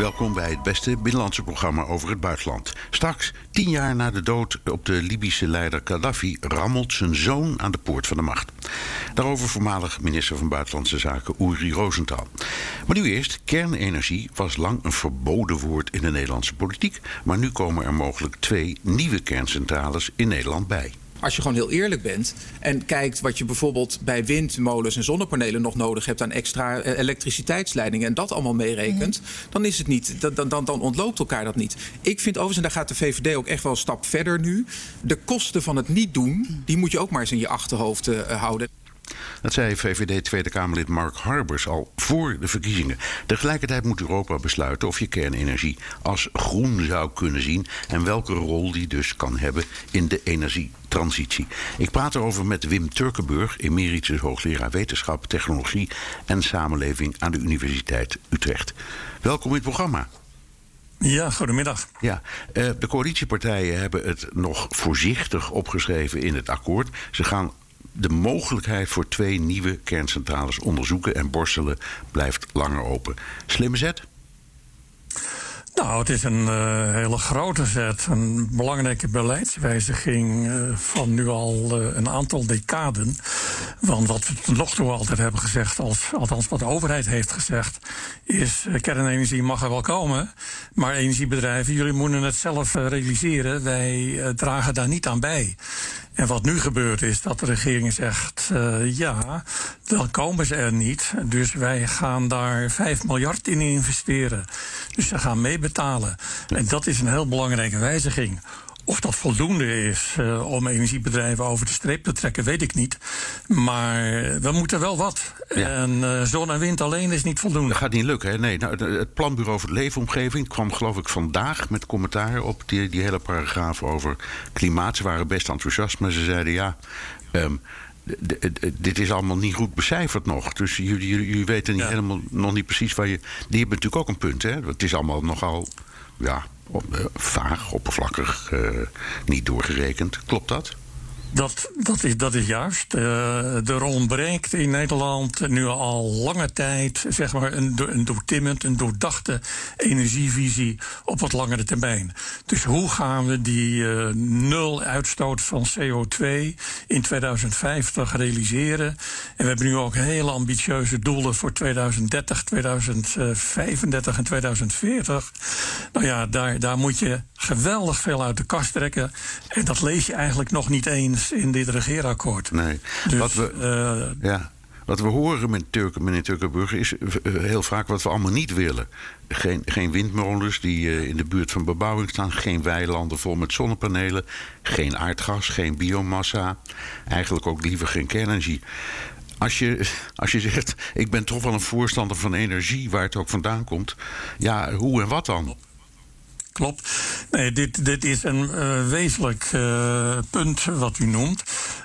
Welkom bij het beste binnenlandse programma over het buitenland. Straks, tien jaar na de dood op de Libische leider Gaddafi, rammelt zijn zoon aan de poort van de macht. Daarover voormalig minister van Buitenlandse Zaken Uri Rosenthal. Maar nu eerst, kernenergie was lang een verboden woord in de Nederlandse politiek. Maar nu komen er mogelijk twee nieuwe kerncentrales in Nederland bij. Als je gewoon heel eerlijk bent en kijkt wat je bijvoorbeeld bij windmolens en zonnepanelen nog nodig hebt aan extra eh, elektriciteitsleidingen en dat allemaal meerekent, dan is het niet, dan, dan, dan ontloopt elkaar dat niet. Ik vind overigens, en daar gaat de VVD ook echt wel een stap verder nu, de kosten van het niet doen, die moet je ook maar eens in je achterhoofd uh, houden. Dat zei VVD Tweede Kamerlid Mark Harbers al voor de verkiezingen. Tegelijkertijd moet Europa besluiten of je kernenergie als groen zou kunnen zien en welke rol die dus kan hebben in de energietransitie. Ik praat erover met Wim Turkenburg, emeritus hoogleraar wetenschap, technologie en samenleving aan de Universiteit Utrecht. Welkom in het programma. Ja, goedemiddag. Ja, eh, de coalitiepartijen hebben het nog voorzichtig opgeschreven in het akkoord. Ze gaan de mogelijkheid voor twee nieuwe kerncentrales onderzoeken en borstelen blijft langer open. Slimme zet? Nou, het is een uh, hele grote zet, een belangrijke beleidswijziging uh, van nu al uh, een aantal decaden. Want wat we tot nog toe altijd hebben gezegd, als, althans wat de overheid heeft gezegd, is kernenergie mag er wel komen, maar energiebedrijven, jullie moeten het zelf realiseren, wij dragen daar niet aan bij. En wat nu gebeurt is dat de regering zegt: uh, ja, dan komen ze er niet. Dus wij gaan daar 5 miljard in investeren. Dus ze gaan meebetalen. En dat is een heel belangrijke wijziging. Of dat voldoende is uh, om energiebedrijven over de streep te trekken, weet ik niet. Maar we moeten wel wat. En uh, zon en wind alleen is niet voldoende. Dat gaat niet lukken, hè? Nee, nou, het Planbureau voor de Leefomgeving kwam geloof ik vandaag met commentaar op die, die hele paragraaf over klimaat. Ze waren best enthousiast, maar ze zeiden ja. Um, dit is allemaal niet goed becijferd nog. Dus jullie, jullie weten niet ja. helemaal nog niet precies waar je. Die hebben natuurlijk ook een punt, hè? Het is allemaal nogal. Ja, vaag, oppervlakkig, uh, niet doorgerekend. Klopt dat? Dat, is, dat is juist. Uh, er ontbreekt in Nederland nu al lange tijd zeg maar, een, een doortimmend, een doordachte energievisie op wat langere termijn. Dus hoe gaan we die uh, nul uitstoot van CO2 in 2050 realiseren? En we hebben nu ook hele ambitieuze doelen voor 2030, 2035 en 2040. Nou ja, daar, daar moet je geweldig veel uit de kast trekken. En dat lees je eigenlijk nog niet eens in dit regeerakkoord. Nee. Dus, wat we, uh, ja. Wat we horen, met Turken, meneer Turkenburger, is eh, heel vaak wat we allemaal niet willen. Geen, geen windmolens die uh, in de buurt van bebouwing staan. Geen weilanden vol met zonnepanelen. Geen aardgas, geen biomassa. Eigenlijk ook liever geen kernenergie. Als je, als je zegt, ik ben toch wel een voorstander van energie, waar het ook vandaan komt. Ja, hoe en wat dan? Klopt. Nee, dit, dit is een uh, wezenlijk uh, punt wat u noemt.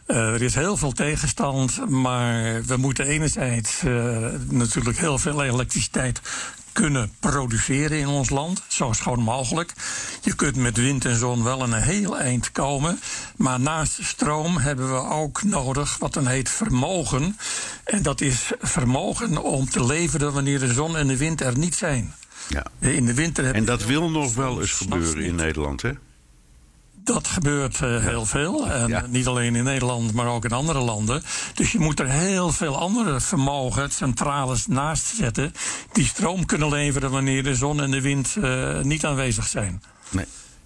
Uh, er is heel veel tegenstand, maar we moeten enerzijds natuurlijk heel veel elektriciteit kunnen produceren in ons land, zo schoon mogelijk. Je kunt met wind en zon wel een heel eind komen, maar naast stroom hebben we ook nodig wat dan heet vermogen. En dat is vermogen om te leveren wanneer de zon en de wind er niet zijn. Ja. In de winter heb en dat wil nog wel eens gebeuren in Nederland, hè? Dat gebeurt uh, heel veel. En ja. niet alleen in Nederland, maar ook in andere landen. Dus je moet er heel veel andere vermogen, centrales naast zetten. die stroom kunnen leveren wanneer de zon en de wind uh, niet aanwezig zijn. Nee.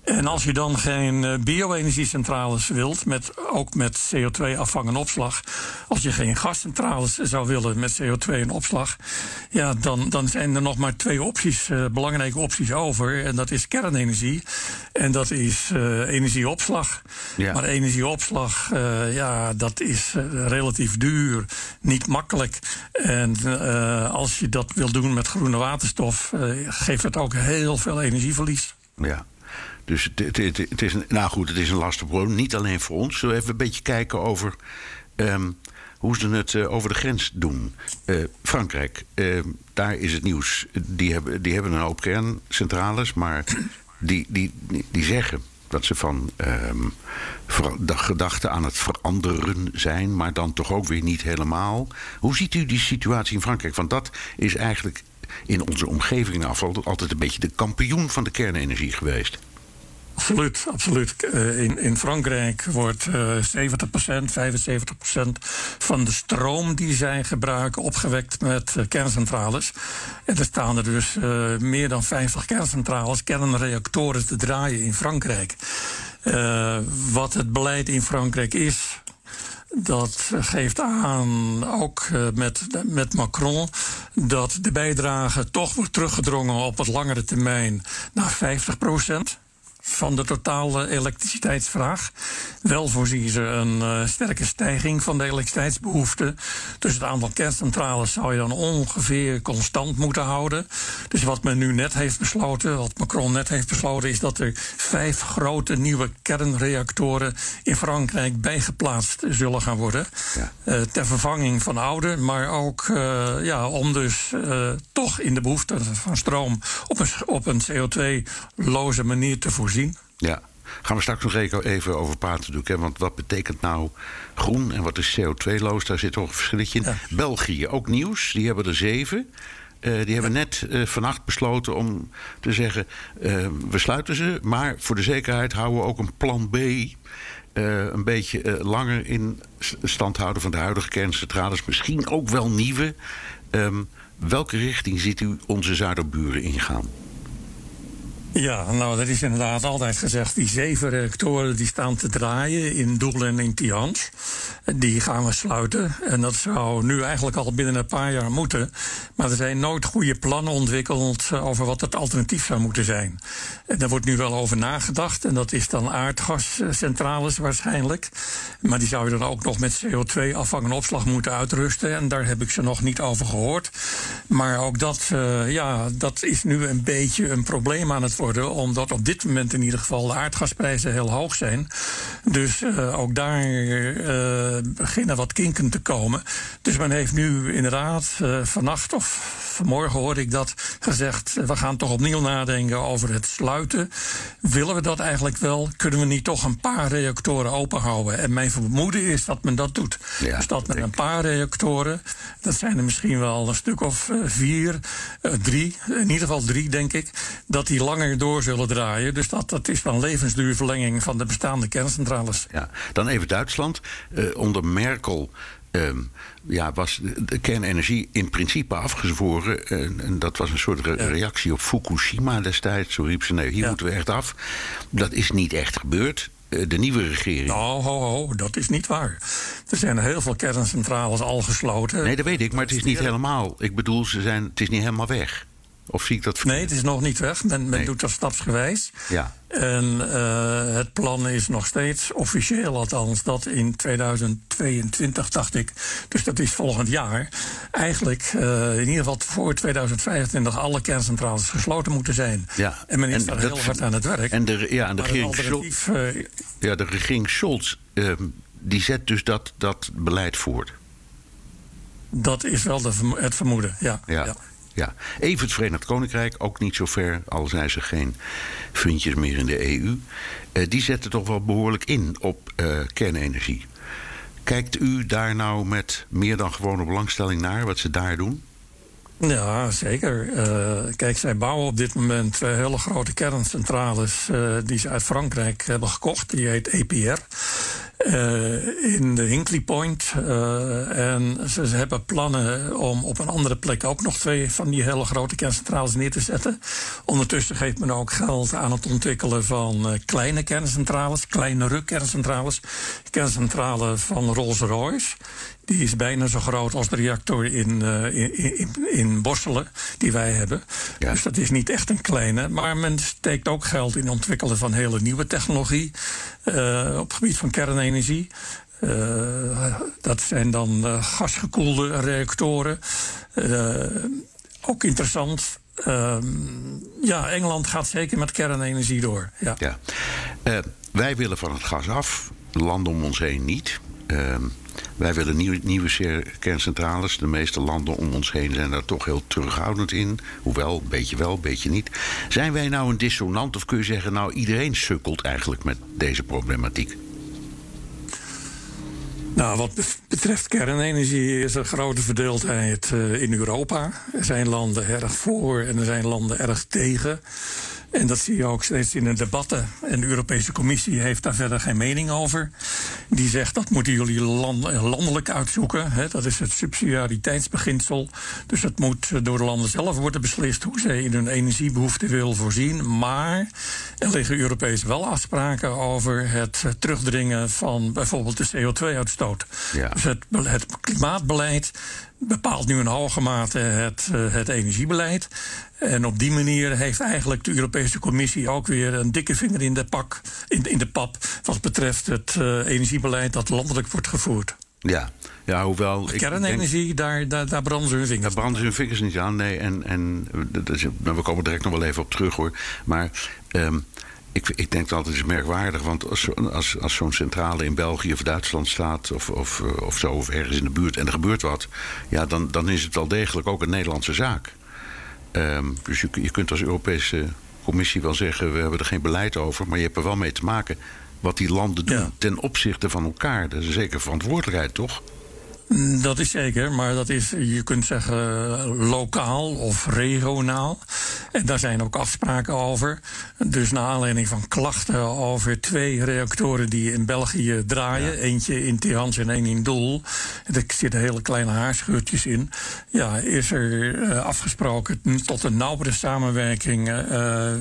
En als je dan geen uh, bio-energiecentrales wilt, met, ook met CO2-afvang en opslag. Als je geen gascentrales zou willen met CO2 en opslag. Ja, dan, dan zijn er nog maar twee opties, uh, belangrijke opties over. En dat is kernenergie en dat is uh, energieopslag. Ja. Maar energieopslag, ja, dat is relatief duur, niet makkelijk. En als je dat wil doen met groene waterstof, geeft het ook heel veel energieverlies. Ja. Dus het, het, het, is nou goed, het is een lastig probleem. Niet alleen voor ons. Zullen we even een beetje kijken over um, hoe ze het uh, over de grens doen. Uh, Frankrijk, uh, daar is het nieuws. Die hebben, die hebben een hoop kerncentrales, maar die, die, die, zeggen dat ze van um, de gedachte aan het veranderen zijn, maar dan toch ook weer niet helemaal. Hoe ziet u die situatie in Frankrijk? Want dat is eigenlijk in onze omgeving altijd een beetje de kampioen van de kernenergie geweest. Absoluut, absoluut. Eh, in, in Frankrijk wordt uh, 70%, 75% van de stroom die zij gebruiken opgewekt met uh, kerncentrales. En er staan er dus meer dan 50 kerncentrales, kernreactoren te draaien in Frankrijk. wat het beleid in Frankrijk is, dat geeft aan, ook met, met Macron, dat de bijdrage toch wordt teruggedrongen op wat langere termijn naar 50 procent van de totale elektriciteitsvraag. Wel voorzien ze een uh, sterke stijging van de elektriciteitsbehoefte. Dus het aantal kerncentrales zou je dan ongeveer constant moeten houden. Dus wat men nu net heeft besloten, wat Macron net heeft besloten, is dat er vijf grote nieuwe kernreactoren in Frankrijk bijgeplaatst zullen gaan worden. Ja. Uh, ter vervanging van oude, maar ook uh, ja, om dus toch in de behoefte van stroom op een, op een CO2-loze manier te voorzien. Ja. Gaan we straks nog even over praten, Doek, Want wat betekent nou groen en wat is CO2-loos? Daar zit toch een verschilletje in. België, ook nieuws. Die hebben er zeven. Uh, die hebben net uh, vannacht besloten om te zeggen: uh, we sluiten ze, maar voor de zekerheid houden we ook een plan B. een beetje langer in stand houden van de huidige kerncentrales. Misschien ook wel nieuwe. Um, welke richting ziet u onze zuiderburen ingaan? Ja, nou, dat is inderdaad altijd gezegd. Die zeven reactoren die staan te draaien in Doel en in Tihange. Die gaan we sluiten. En dat zou nu eigenlijk al binnen een paar jaar moeten. Maar er zijn nooit goede plannen ontwikkeld over wat het alternatief zou moeten zijn. En daar wordt nu wel over nagedacht. En dat is dan aardgascentrales waarschijnlijk. Maar die zou je dan ook nog met CO2-afvang en opslag moeten uitrusten. En daar heb ik ze nog niet over gehoord. Maar ook dat, uh, ja, dat is nu een beetje een probleem aan het worden, omdat op dit moment in ieder geval de aardgasprijzen heel hoog zijn. Dus uh, ook daar uh, beginnen wat kinken te komen. Dus men heeft nu inderdaad uh, vannacht of vanmorgen hoorde ik dat gezegd. We gaan toch opnieuw nadenken over het sluiten. Willen we dat eigenlijk wel? Kunnen we niet toch een paar reactoren openhouden? En mijn vermoeden is dat men dat doet. Ja, dus dat met een paar reactoren, dat zijn er misschien wel een stuk of vier, drie, in ieder geval drie denk ik, dat die langer door zullen draaien. Dus dat, dat is dan levensduurverlenging van de bestaande kerncentrales. Ja, dan even Duitsland. Uh, onder Merkel Um, ja, was de kernenergie in principe afgezworen. En, en dat was een soort re reactie op Fukushima destijds. Zo riep ze, nee, hier ja. moeten we echt af. Dat is niet echt gebeurd. Uh, de nieuwe regering. Nou, ho, ho, dat is niet waar. Er zijn heel veel kerncentrales al gesloten. Nee, dat weet ik, maar het is niet helemaal. Ik bedoel, ze zijn, het is niet helemaal weg. Of zie ik dat verkeerd? Nee, het is nog niet weg. Men, men nee. doet dat stapsgewijs. Ja. En uh, het plan is nog steeds, officieel althans, dat in 2022, dacht ik, dus dat is volgend jaar, eigenlijk uh, in ieder geval voor 2025 alle kerncentrales gesloten moeten zijn. Ja. En men is daar heel hard aan het werk. En de, ja, en de regering Scholz, uh, ja, de regering Scholz die zet dus dat, dat beleid voort. Dat is wel de, het vermoeden, ja. ja. ja. Ja, even het Verenigd Koninkrijk, ook niet zo ver, al zijn ze geen fundjes meer in de EU. Uh, die zetten toch wel behoorlijk in op uh, kernenergie. Kijkt u daar nou met meer dan gewone belangstelling naar, wat ze daar doen? Ja, zeker. Uh, kijk, zij bouwen op dit moment hele grote kerncentrales die ze uit Frankrijk hebben gekocht. Die heet EPR. Uh, in de Hinkley Point. Uh, en ze, ze, hebben plannen om op een andere plek ook nog twee van die hele grote kerncentrales neer te zetten. Ondertussen geeft men ook geld aan het ontwikkelen van uh, kleine kerncentrales, kleinere kerncentrales. Kerncentrale van Rolls-Royce. Die is bijna zo groot als de reactor in, in, in, in, Borselen die wij hebben. Ja. Dus dat is niet echt een kleine. Maar men steekt ook geld in het ontwikkelen van hele nieuwe technologie. op het gebied van kernenergie. Uh, dat zijn dan uh, gasgekoelde reactoren. Uh, ook interessant. Ehm, ja, Engeland gaat zeker met kernenergie door. Ja. wij willen van het gas af, landen om ons heen niet. Ehm, wij willen nieuwe, nieuwe kerncentrales. De meeste landen om ons heen zijn daar toch heel terughoudend in. Hoewel, beetje wel, beetje niet. Zijn wij nou een dissonant of kun je zeggen... nou, iedereen sukkelt eigenlijk met deze problematiek? Nou, wat betreft kernenergie is er grote verdeeldheid uh, in Europa. Er zijn landen erg voor en er zijn landen erg tegen. En dat zie je ook steeds in de debatten. En de Europese Commissie heeft daar verder geen mening over. Die zegt dat moeten jullie landelijk uitzoeken. Hè. Dat is het subsidiariteitsbeginsel. Dus het moet door de landen zelf worden beslist hoe ze in hun energiebehoeften willen voorzien. Maar er liggen Europees wel afspraken over het terugdringen van bijvoorbeeld de CO2-uitstoot. Ja. Dus het, het klimaatbeleid bepaalt nu in hoge mate het, uh, het energiebeleid. En op die manier heeft eigenlijk de Europese Commissie ook weer een dikke vinger in de, pak, in, in de pap. wat betreft het uh, energiebeleid dat landelijk wordt gevoerd. Ja, ja hoewel. Kernenergie, denk, daar, daar, daar branden ze hun vingers. Daar branden ze hun vingers niet aan, nee. En, en we komen direct nog wel even op terug hoor. Maar. Um, ik, ik denk dat het is merkwaardig, want als, als, als zo'n centrale in België of Duitsland staat, of, of, eh, of zo, of ergens in de buurt, en er gebeurt wat, ja, dan, dan is het wel degelijk ook een Nederlandse zaak. Um, dus je, je kunt als Europese Commissie wel zeggen: we hebben er geen beleid over, maar je hebt er wel mee te maken wat die landen doen ja. ten opzichte van elkaar. Dat is een zekere verantwoordelijkheid, toch? Dat is zeker, maar dat is, je kunt zeggen, lokaal of regionaal. En daar zijn ook afspraken over. Dus naar aanleiding van klachten over twee reactoren die in België draaien. Eentje in Tirans en één in Doel. Er zitten hele kleine haarscheurtjes in. Ja, is er uh, afgesproken tot een nauwere samenwerking uh,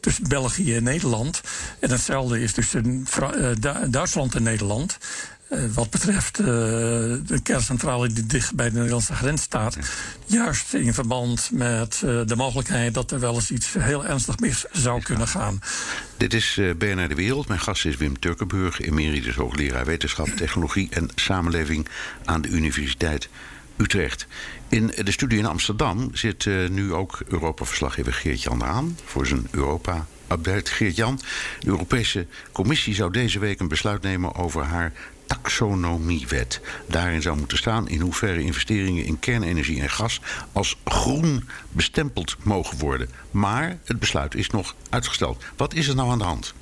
tussen België en Nederland. En hetzelfde is tussen Duitsland en Nederland. Uh, wat betreft uh, de kerncentrale die dicht bij de Nederlandse grens staat. Juist in verband met uh, de mogelijkheid dat er wel eens iets heel ernstig mis zou kunnen gaan. Dit is uh, BNR De Wereld. Mijn gast is Wim Turkenburg, emeritus hoogleraar wetenschap, technologie en samenleving aan de Universiteit Utrecht. In de studie in Amsterdam zit nu ook Europa-verslaggever Geert-Jan aan voor zijn Europa update. Geert-Jan, de Europese Commissie zou deze week een besluit nemen over haar taxonomiewet. Daarin zou moeten staan in hoeverre investeringen in kernenergie en gas als groen bestempeld mogen worden. Maar het besluit is nog uitgesteld. Wat is er nou aan de hand?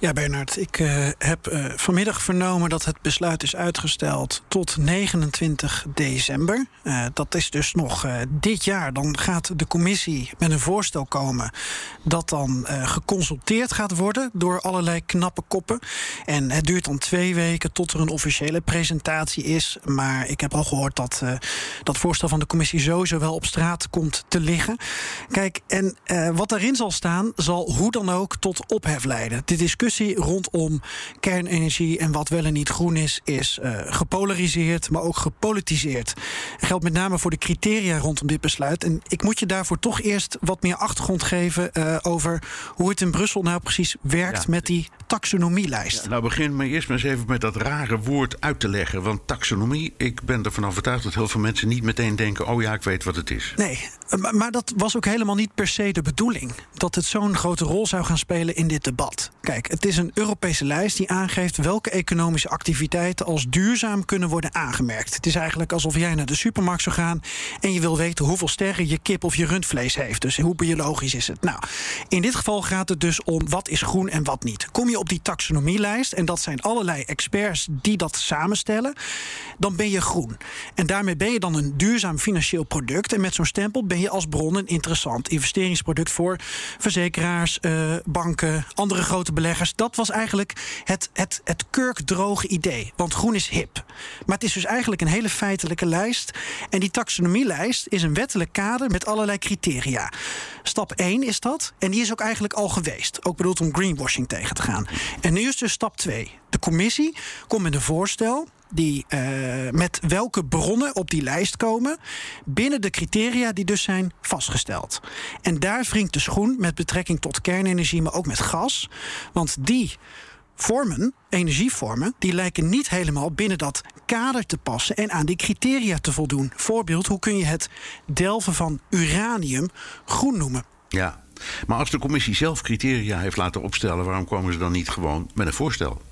Ja, Bernard, ik uh, heb uh, vanmiddag vernomen dat het besluit is uitgesteld tot 29 december. Uh, dat is dus nog dit jaar. Dan gaat de commissie met een voorstel komen dat dan geconsulteerd gaat worden door allerlei knappe koppen. En het duurt dan twee weken tot er een officiële presentatie is. Maar ik heb al gehoord dat dat voorstel van de commissie sowieso wel op straat komt te liggen. Kijk, en wat daarin zal staan, zal hoe dan ook tot ophef leiden de discussie rondom kernenergie en wat wel en niet groen is, is uh, gepolariseerd, maar ook gepolitiseerd. Dat geldt met name voor de criteria rondom dit besluit. En ik moet je daarvoor toch eerst wat meer achtergrond geven uh, over hoe het in Brussel nou precies werkt ja. met die taxonomielijst. Ja, nou, begin maar eerst maar eens even met dat rare woord uit te leggen. Want taxonomie, ik ben ervan overtuigd dat heel veel mensen niet meteen denken: oh ja, ik weet wat het is. Nee, maar dat was ook helemaal niet per se de bedoeling. Dat het zo'n grote rol zou gaan spelen in dit debat. Kijk, het is een Europese lijst die aangeeft welke economische activiteiten als duurzaam kunnen worden aangemerkt. Het is eigenlijk alsof jij naar de supermarkt zou gaan en je wil weten hoeveel sterren je kip of je rundvlees heeft. Dus hoe biologisch is het? Nou, in dit geval gaat het dus om wat is groen en wat niet. Kom je op die taxonomielijst, en dat zijn allerlei experts die dat samenstellen, dan ben je groen. En daarmee ben je dan een duurzaam financieel product. En met zo'n stempel ben je als bron een interessant investeringsproduct voor verzekeraars, uh, banken, andere grote beleggers. Dat was eigenlijk het, het, het kurkdroge idee. Want groen is hip. Maar het is dus eigenlijk een hele feitelijke lijst. En die taxonomielijst is een wettelijk kader met allerlei criteria. Stap 1 is dat. En die is ook eigenlijk al geweest. Ook bedoeld om greenwashing tegen te gaan. En nu is dus stap 2. De commissie komt met een voorstel die, uh, met welke bronnen op die lijst komen binnen de criteria die dus zijn vastgesteld. En daar wringt de schoen met betrekking tot kernenergie, maar ook met gas. Want die vormen, energievormen, die lijken niet helemaal binnen dat kader te passen en aan die criteria te voldoen. Voorbeeld, hoe kun je het delven van uranium groen noemen? Ja, maar als de commissie zelf criteria heeft laten opstellen, waarom komen ze dan niet gewoon met een voorstel?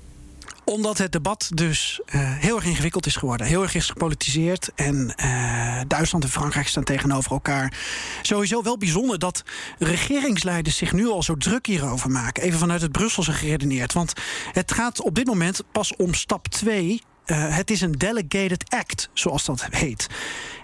Omdat het debat dus uh, heel erg ingewikkeld is geworden. Heel erg is gepolitiseerd. En uh, Duitsland en Frankrijk staan tegenover elkaar. Sowieso wel bijzonder dat regeringsleiders zich nu al zo druk hierover maken. Even vanuit het Brusselse geredeneerd. Want het gaat op dit moment pas om stap 2 uh, het is een delegated act, zoals dat heet.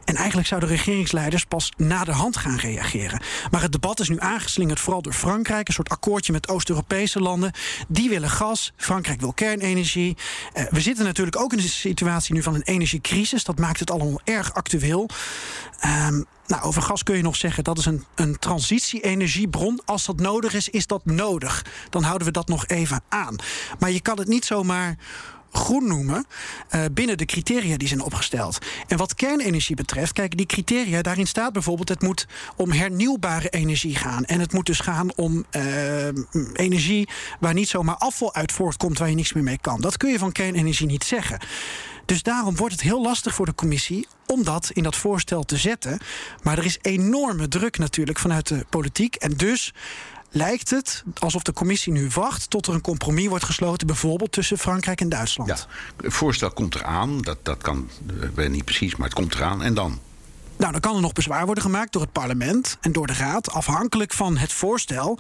En eigenlijk zouden regeringsleiders pas na de hand gaan reageren. Maar het debat is nu aangeslingerd vooral door Frankrijk. Een soort akkoordje met Oost-Europese landen. Die willen gas. Frankrijk wil kernenergie. Uh, we zitten natuurlijk ook in een situatie nu van een energiecrisis. Dat maakt het allemaal erg actueel. Um, nou, over gas kun je nog zeggen dat is een, een transitie-energiebron. Als dat nodig is, is dat nodig. Dan houden we dat nog even aan. Maar je kan het niet zomaar groen noemen uh, binnen de criteria die zijn opgesteld. En wat kernenergie betreft, kijk, die criteria, daarin staat bijvoorbeeld: het moet om hernieuwbare energie gaan. En het moet dus gaan om uh, energie waar niet zomaar afval uit voortkomt, waar je niks meer mee kan. Dat kun je van kernenergie niet zeggen. Dus daarom wordt het heel lastig voor de commissie om dat in dat voorstel te zetten. Maar er is enorme druk natuurlijk vanuit de politiek. En dus lijkt het alsof de commissie nu wacht tot er een compromis wordt gesloten, bijvoorbeeld tussen Frankrijk en Duitsland. Ja, het voorstel komt eraan, dat, dat kan, ik weet niet precies, maar het komt eraan. En dan? Nou, dan kan er nog bezwaar worden gemaakt door het parlement en door de raad. Afhankelijk van het voorstel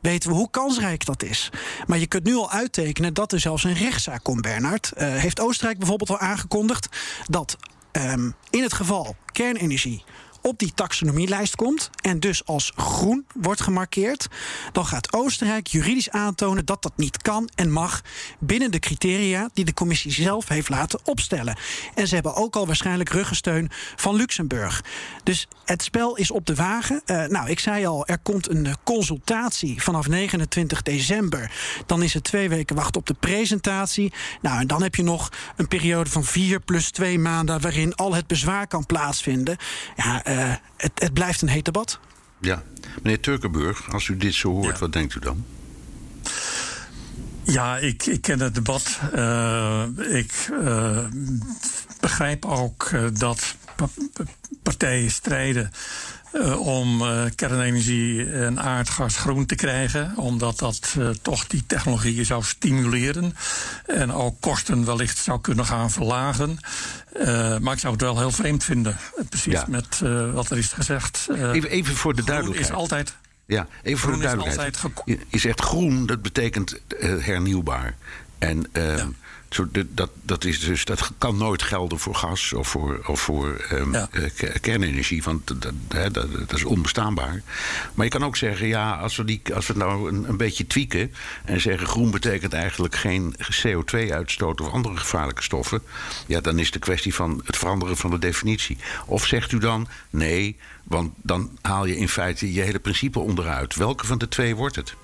weten we hoe kansrijk dat is. Maar je kunt nu al uittekenen dat er zelfs een rechtszaak komt, Bernard. Uh, heeft Oostenrijk bijvoorbeeld al aangekondigd dat um, in het geval kernenergie op die taxonomielijst komt en dus als groen wordt gemarkeerd, dan gaat Oostenrijk juridisch aantonen dat dat niet kan en mag binnen de criteria die de commissie zelf heeft laten opstellen. En ze hebben ook al waarschijnlijk ruggensteun van Luxemburg. Dus het spel is op de wagen. Uh, nou, ik zei al, er komt een consultatie vanaf 29 december. Dan is het twee weken wachten op de presentatie. Nou, en dan heb je nog een periode van vier plus twee maanden waarin al het bezwaar kan plaatsvinden. Ja, uh, het, het, blijft een heet debat. Ja, meneer Turkenburg, als u dit zo hoort, ja. wat denkt u dan? Ja, ik, ik ken het debat. Uh, ik uh, begrijp ook dat partijen strijden uh, om uh, kernenergie en aardgas groen te krijgen. Omdat dat uh, toch die technologieën zou stimuleren. En ook kosten wellicht zou kunnen gaan verlagen. maar ik zou het wel heel vreemd vinden. Precies ja. met wat er is gezegd. even, even voor de duidelijkheid. is altijd. Ja, even voor de duidelijkheid. Je, je zegt groen, dat betekent hernieuwbaar. En ja. Zo, dat, dat, is dus, dat kan nooit gelden voor gas of voor, of voor um, ja. kernenergie, want dat, dat, dat, is onbestaanbaar. Maar je kan ook zeggen, ja, als we, die, als we nou een, een beetje tweaken en zeggen groen betekent eigenlijk geen CO2-uitstoot of andere gevaarlijke stoffen, ja, dan is de kwestie van het veranderen van de definitie. Of zegt u dan nee, want dan haal je in feite je hele principe onderuit. Welke van de twee wordt het?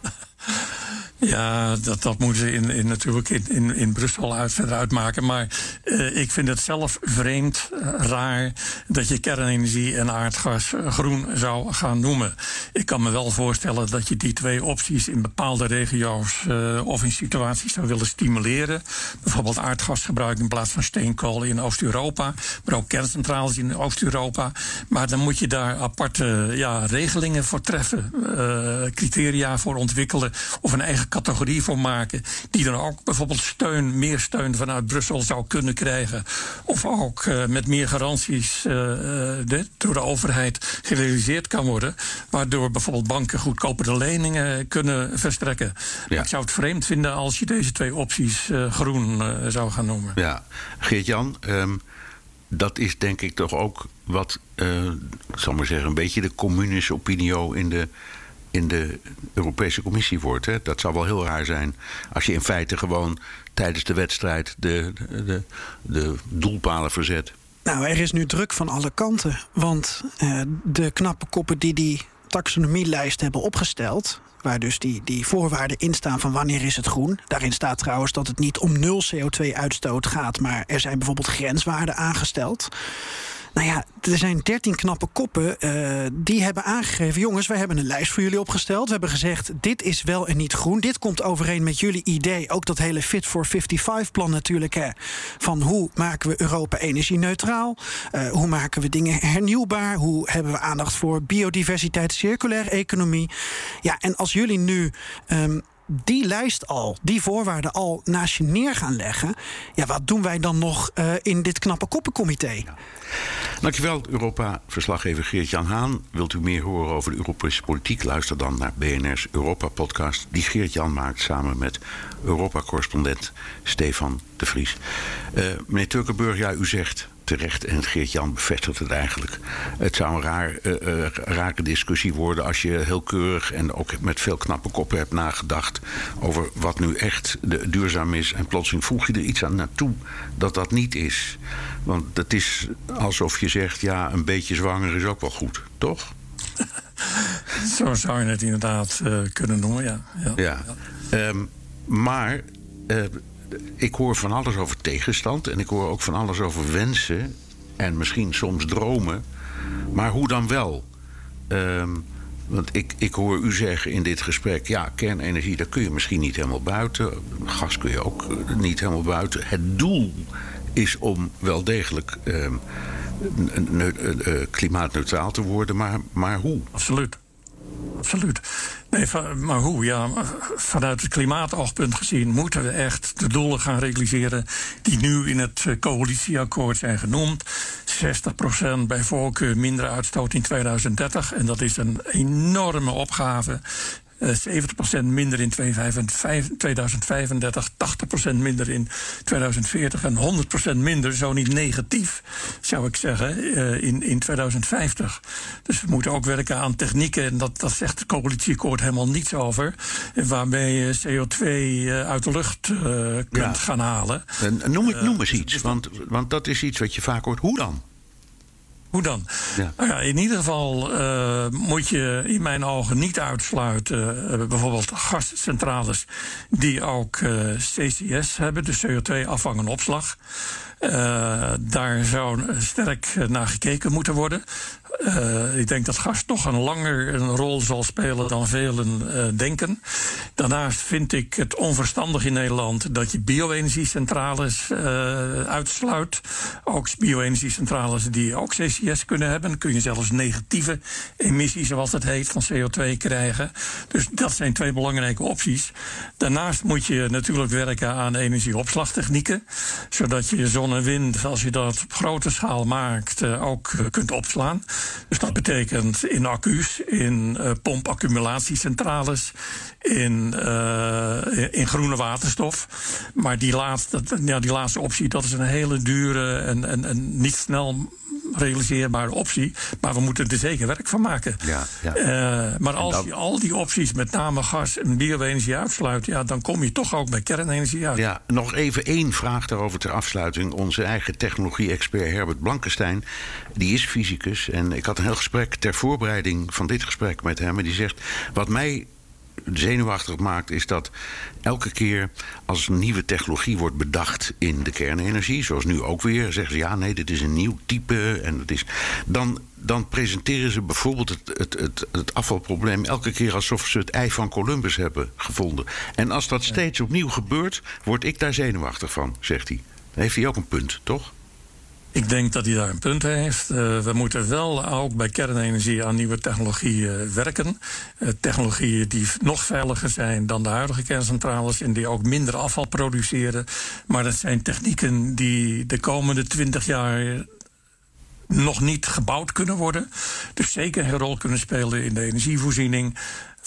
Ja, dat, dat moeten ze in, in, natuurlijk in, in, in Brussel uit, verder uitmaken. Maar uh, ik vind het zelf vreemd, uh, raar, dat je kernenergie en aardgas uh, groen zou gaan noemen. Ik kan me wel voorstellen dat je die twee opties in bepaalde regio's of in situaties zou willen stimuleren. Bijvoorbeeld aardgasgebruik in plaats van steenkool in Oost-Europa, maar ook kerncentrales in Oost-Europa. Maar dan moet je daar aparte ja, regelingen voor treffen, criteria voor ontwikkelen of een eigen categorie voor maken. Die dan ook bijvoorbeeld steun, meer steun vanuit Brussel zou kunnen krijgen. Of ook uh, met meer garanties uh, de, door de overheid gerealiseerd kan worden. Waardoor bijvoorbeeld banken goedkopere leningen kunnen verstrekken. Ja. Ik zou het vreemd vinden als je deze twee opties uh, groen zou gaan noemen. Ja, Geert-Jan. Um, dat is denk ik toch ook wat, uh, ik zal maar zeggen, een beetje de communische opinio in de, in de Europese Commissie wordt. Hè? Dat zou wel heel raar zijn als je in feite gewoon tijdens de wedstrijd de, de, de doelpalen verzet. Nou, er is nu druk van alle kanten. Want uh, de knappe koppen die die taxonomielijst hebben opgesteld. Waar dus die, die voorwaarden in staan van wanneer is het groen. Daarin staat trouwens dat het niet om nul CO2-uitstoot gaat, maar er zijn bijvoorbeeld grenswaarden aangesteld. Nou ja, er zijn dertien knappe koppen uh, die hebben aangegeven... jongens, wij hebben een lijst voor jullie opgesteld. We hebben gezegd, dit is wel en niet groen. Dit komt overeen met jullie idee. Ook dat hele Fit for 55-plan natuurlijk. Hè, van hoe maken we Europa energie-neutraal? Uh, hoe maken we dingen hernieuwbaar? Hoe hebben we aandacht voor biodiversiteit, circulaire economie? Ja, en als jullie nu... Um, die lijst al, die voorwaarden al naast je neer gaan leggen. Ja, wat doen wij dan nog uh, in dit knappe koppencomité? Dankjewel, Europa-verslaggever Geert-Jan Haan. Wilt u meer horen over de Europese politiek? Luister dan naar BNR's Europa-podcast... die Geert-Jan maakt samen met Europa-correspondent Stefan de Vries. Uh, meneer Turkenburg, ja, u zegt terecht, en Geert-Jan bevestigt het eigenlijk. Het zou een raar, uh, rare discussie worden als je heel keurig en ook met veel knappe koppen hebt nagedacht over wat nu echt de, duurzaam is. En plotseling voeg je er iets aan naartoe dat dat niet is. Want het is alsof je zegt, ja, een beetje zwanger is ook wel goed, toch? Zo zou je het inderdaad uh, kunnen noemen, ja. Ja, ja. ja. Um, maar ik hoor van alles over tegenstand en ik hoor ook van alles over wensen en misschien soms dromen. Maar hoe dan wel? Um, want ik, ik hoor u zeggen in dit gesprek: ja, kernenergie, daar kun je misschien niet helemaal buiten. Gas kun je ook niet helemaal buiten. Het doel is om wel degelijk uh, klimaatneutraal te worden, maar, maar hoe? Absoluut absoluut. Nee, maar hoe? Ja, vanuit het klimaatoogpunt gezien moeten we echt de doelen gaan realiseren die nu in het eh, coalitieakkoord zijn genoemd. 60% bij voorkeur minder uitstoot in 2030. En dat is een enorme opgave. 70% eh, minder in 2035, 80% minder in 2040 en 100% minder, zo niet negatief, zou ik zeggen, eh, in, in 2050. Dus we moeten ook werken aan technieken, en dat, dat zegt het coalitieakkoord helemaal niets over, waarmee je CO2 eh, uit de lucht kunt gaan halen. Noem, noem eens iets, want, want dat is iets wat je vaak hoort. Hoe dan? Hoe dan? Ja. Nou ja, in ieder geval uh, moet je in mijn ogen niet uitsluiten, uh, bijvoorbeeld gascentrales die ook uh, CCS hebben, dus CO2-afvang en opslag. daar zou sterk naar gekeken moeten worden. Uh, ik denk dat gas toch een langer een rol zal spelen dan velen uh, denken. Daarnaast vind ik het onverstandig in Nederland dat je bio-energiecentrales uh, uitsluit. Ook bio-energiecentrales die ook CCS kunnen hebben. Kun je zelfs negatieve emissies, zoals het heet, van CO2 krijgen. Dus dat zijn twee belangrijke opties. Daarnaast moet je natuurlijk werken aan energieopslagtechnieken. Zodat je zon en wind, als je dat op grote schaal maakt, ook kunt opslaan. Dus dat betekent in accu's, in uh, pompaccumulatiecentrales, in, uh, in groene waterstof. Maar die laatste, ja, die laatste optie, dat is een hele dure en, en, en niet snel realiseerbare optie. Maar we moeten er zeker werk van maken. Ja, ja. Uh, maar als je al die opties, met name gas en bio-energie, uitsluit, ja, dan kom je toch ook bij kernenergie uit. Ja, nog even één vraag daarover ter afsluiting. Onze eigen technologie-expert Herbert Blankenstein, die is fysicus. En ik had een heel gesprek ter voorbereiding van dit gesprek met hem. En die zegt: Wat mij zenuwachtig maakt, is dat elke keer als een nieuwe technologie wordt bedacht in de kernenergie, zoals nu ook weer, zeggen ze ja, nee, dit is een nieuw type en het is. Dan, dan presenteren ze bijvoorbeeld het, het, het, het afvalprobleem elke keer alsof ze het ei van Columbus hebben gevonden. En als dat steeds opnieuw gebeurt, word ik daar zenuwachtig van, zegt hij. Dan heeft hij ook een punt, toch? Ik denk dat hij daar een punt heeft. Uh, we moeten wel ook bij kernenergie aan nieuwe technologieën werken. Uh, technologieën die nog veiliger zijn dan de huidige kerncentrales en die ook minder afval produceren. Maar dat zijn technieken die de komende twintig jaar nog niet gebouwd kunnen worden. Dus zeker een rol kunnen spelen in de energievoorziening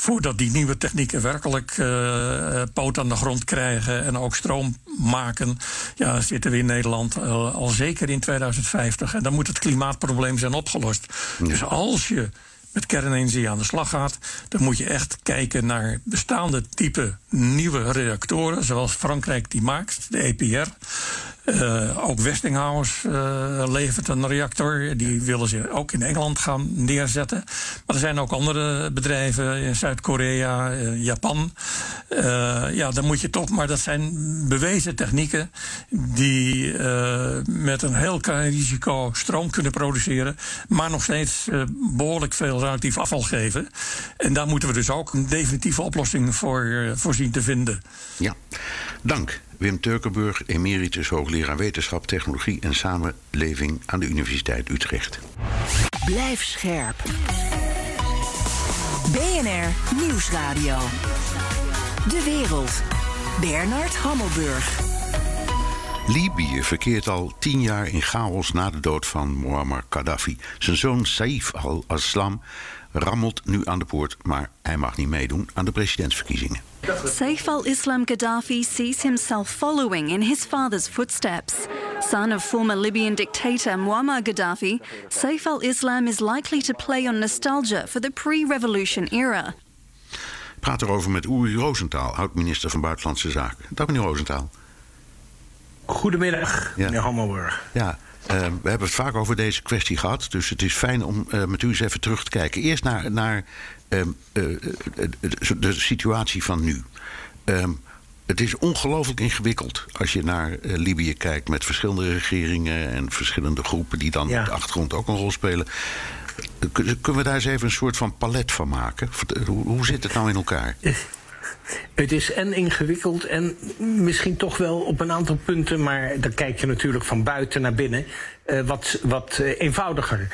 voordat die nieuwe technieken werkelijk uh, poot aan de grond krijgen en ook stroom maken, ja, zitten we in Nederland uh, al zeker in 2050. En dan moet het klimaatprobleem zijn opgelost. Dus als je met kernenergie aan de slag gaat, dan moet je echt kijken naar bestaande type nieuwe reactoren, zoals Frankrijk die maakt, de EPR. Uh, ook Westinghouse uh, levert een reactor. Die willen ze ook in Engeland gaan neerzetten. Maar er zijn ook andere bedrijven in Zuid-Korea, uh, Japan. ja, dan moet je toch, maar dat zijn bewezen technieken die met een heel klein risico stroom kunnen produceren. Maar nog steeds behoorlijk veel relatief afval geven. En daar moeten we dus ook een definitieve oplossing voor, voor zien te vinden. Ja, dank. Wim Turkenburg, emeritus hoogleraar wetenschap, technologie en samenleving aan de Universiteit Utrecht. Blijf scherp. BNR Nieuwsradio. De wereld. Bernard Hammelburg. Libië verkeert al tien jaar in chaos na de dood van Muammar Gaddafi. Zijn zoon Saif al-Aslam rammelt nu aan de poort, maar hij mag niet meedoen aan de presidentsverkiezingen. Saif al-Islam Gaddafi sees himself following in his father's footsteps. Son of former Libyan dictator Muammar Gaddafi, Saif al-Islam is likely to play on nostalgia for the pre-revolution era. Ik praat erover met Uri Rosenthal, oud-minister van Buitenlandse Zaken. Dag meneer Rosenthal. Goedemiddag, ja. meneer Hammelburg. Ja, uh, we hebben het vaak over deze kwestie gehad. Dus het is fijn om uh, met u eens even terug te kijken. Eerst naar, naar uh, de situatie van nu. Ehm, het is ongelooflijk ingewikkeld als je naar Libië kijkt met verschillende regeringen en verschillende groepen die dan op de achtergrond ook een rol spelen. Kunnen we daar eens even een soort van palet van maken? Hoe, hoe zit het nou in elkaar? Het is en ingewikkeld en misschien toch wel op een aantal punten, maar dan kijk je natuurlijk van buiten naar binnen, uh, wat, wat uh, eenvoudiger.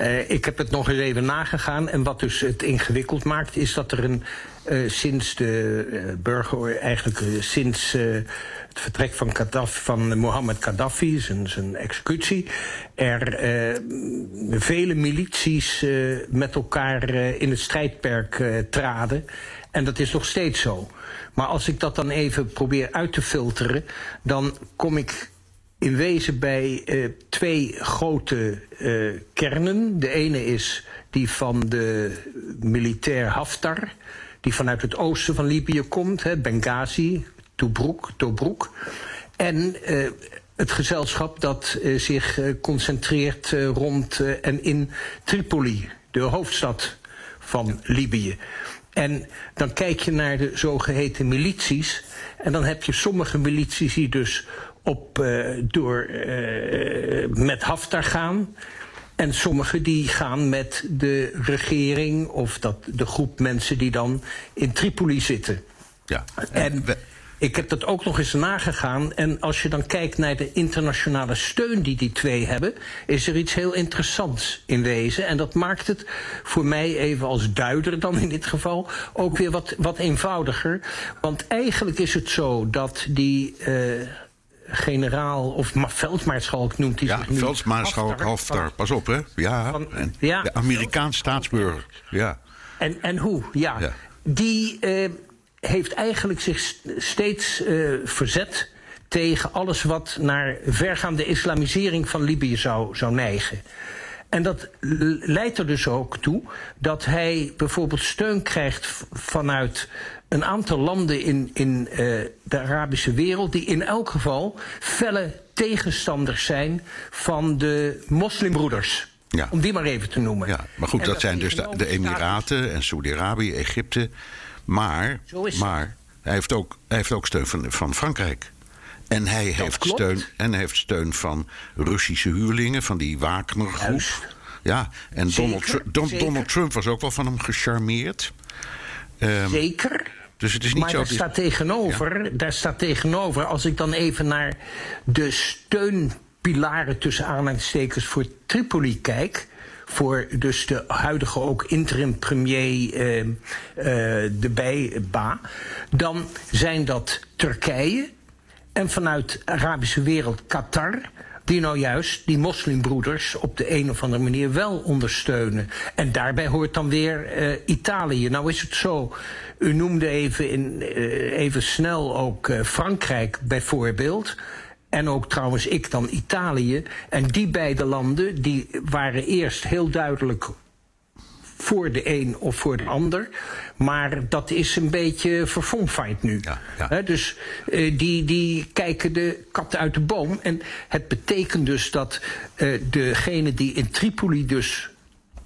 Uh, ik heb het nog eens even nagegaan en wat dus het ingewikkeld maakt, is dat er een sinds de burger, eigenlijk sinds het vertrek van, van Mohammed Gaddafi, zijn, zijn executie, er vele milities met elkaar in het strijdperk traden. En dat is nog steeds zo. Maar als ik dat dan even probeer uit te filteren, dan kom ik in wezen bij uh, twee grote uh, kernen. De ene is die van de militair Haftar, die vanuit het oosten van Libië komt, hè, Benghazi, Tobruk. Tobruk. En uh, het gezelschap dat zich concentreert rond en in Tripoli, de hoofdstad van Libië. En dan kijk je naar de zogeheten milities. En dan heb je sommige milities die dus op, uh, door, uh, met Haftar gaan. En sommige die gaan met de regering of dat, de groep mensen die dan in Tripoli zitten. Ja, en, en ik heb dat ook nog eens nagegaan. En als je dan kijkt naar de internationale steun die die twee hebben, is er iets heel interessants in wezen. En dat maakt het voor mij even als duider dan in dit geval ook weer wat, wat eenvoudiger. Want eigenlijk is het zo dat die. Uh, generaal of veldmaarschalk noemt hij ja, zich nu. veldmaarschalk Haftar, pas op hè. Ja, van, ja de Amerikaans staatsburger. Ja. En, en hoe, ja. ja. Die, uh, heeft eigenlijk zich steeds uh, verzet tegen alles wat naar vergaande islamisering van Libië zou, zou neigen. En dat leidt er dus ook toe dat hij bijvoorbeeld steun krijgt vanuit een aantal landen in, in uh, de Arabische wereld, die in elk geval felle tegenstanders zijn van de moslimbroeders. Ja. Om die maar even te noemen. Ja, maar goed, dat, dat, zijn dus de, de Emiraten en Saudi-Arabië, Egypte. Maar, maar hij, heeft ook, hij heeft ook steun van, van Frankrijk. En hij heeft steun, en heeft steun van Russische huurlingen, van die Wagner-groep. Ja, en Donald, Donald, Trump was ook wel van hem gecharmeerd. Um, zeker. Dus het is niet maar zo. Daar staat, tegenover, daar staat tegenover, als ik dan even naar de steun pilaren tussen aanhalingstekens voor Tripoli kijk, voor dus de huidige ook interim premier uh, uh, de Bijba, dan zijn dat Turkije en vanuit de Arabische wereld Qatar die nou juist die moslimbroeders op de een of andere manier wel ondersteunen. En daarbij hoort dan weer uh, Italië. Nou is het zo, u noemde even, in, uh, even snel ook Frankrijk bijvoorbeeld. En ook trouwens ik dan Italië. En die beide landen die waren eerst heel duidelijk voor de een of voor de ander. Maar dat is een beetje verfomfeit nu. Ja, ja. dus uh, die, die kijken de kat uit de boom. En het betekent dus dat uh, degenen die in Tripoli dus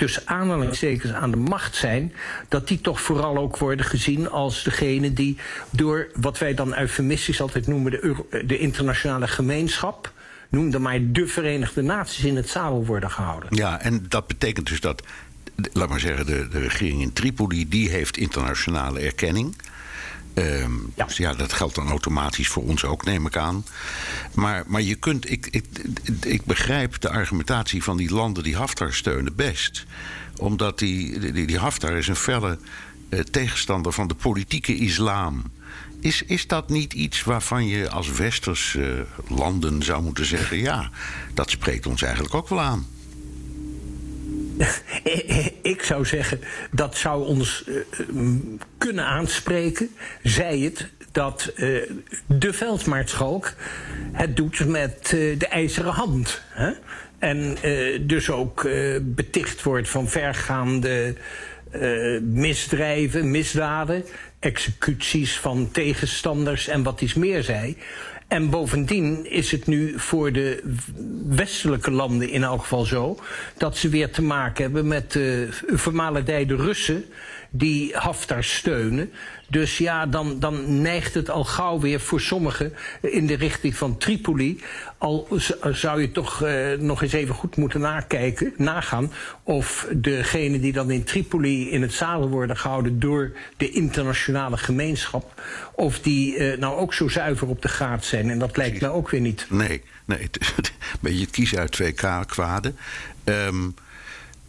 tussen aanhalingstekens aan de macht zijn, dat die toch vooral ook worden gezien als degene die door wat wij dan eufemistisch altijd noemen de, Euro de internationale gemeenschap, noemde maar de Verenigde Naties in het zadel worden gehouden. Ja, en dat betekent dus dat laat maar zeggen, de, de regering in Tripoli, die heeft internationale erkenning. Um, ja. Dus ja, dat geldt dan automatisch voor ons ook, neem ik aan. Maar, maar je kunt, ik, ik, ik begrijp de argumentatie van die landen die Haftar steunen best. Omdat die, die, die Haftar is een felle uh, tegenstander van de politieke islam. Is, is dat niet iets waarvan je als westers uh, landen zou moeten zeggen: ja, dat spreekt ons eigenlijk ook wel aan? ik zou zeggen, dat zou ons uh, kunnen aanspreken. Zij het dat uh, de veldmaartschalk het doet met de ijzeren hand. Hè? En dus ook beticht wordt van vergaande misdrijven, misdaden, executies van tegenstanders en wat iets meer zij. En bovendien is het nu voor de westelijke landen in elk geval zo... dat ze weer te maken hebben met de vermalendijde Russen die Haftar steunen. Dus ja, dan, dan neigt het al gauw weer voor sommigen in de richting van Tripoli. Al zou je toch uh, nog eens even goed moeten nakijken, nagaan of degenen die dan in Tripoli in het zadel worden gehouden door de internationale gemeenschap, of die uh, nou ook zo zuiver op de gaat zijn. En dat lijkt me ook weer niet. Nee, nee, het een beetje kiezen uit twee kwaden. Um,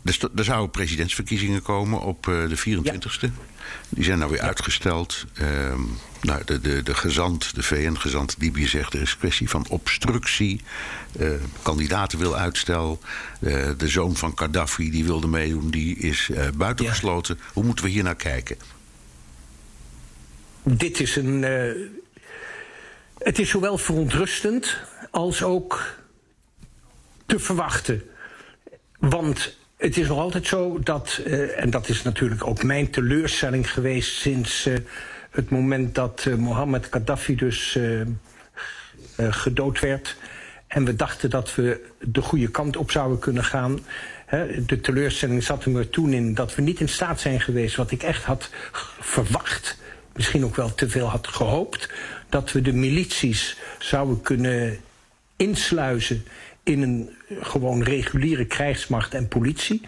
er, er zouden presidentsverkiezingen komen op uh, de 24e. Ja. Die zijn nou weer uitgesteld. Uh, nou, de, de, de gezant, de VN-gezant Libië zegt... er is kwestie van obstructie. Uh, kandidaten wil uitstel. Uh, de zoon van Gaddafi die wilde meedoen, die is buitengesloten. Ja. Hoe moeten we hier naar kijken? Dit is een... het is zowel verontrustend als ook te verwachten. Want het is nog altijd zo dat, uh, en dat is natuurlijk ook mijn teleurstelling geweest sinds uh, het moment dat uh, Mohammed Gaddafi dus gedood werd. En we dachten dat we de goede kant op zouden kunnen gaan. De teleurstelling zat er toen in dat we niet in staat zijn geweest, wat ik echt had verwacht, misschien ook wel te veel had gehoopt, dat we de milities zouden kunnen insluizen in een gewoon reguliere krijgsmacht en politie.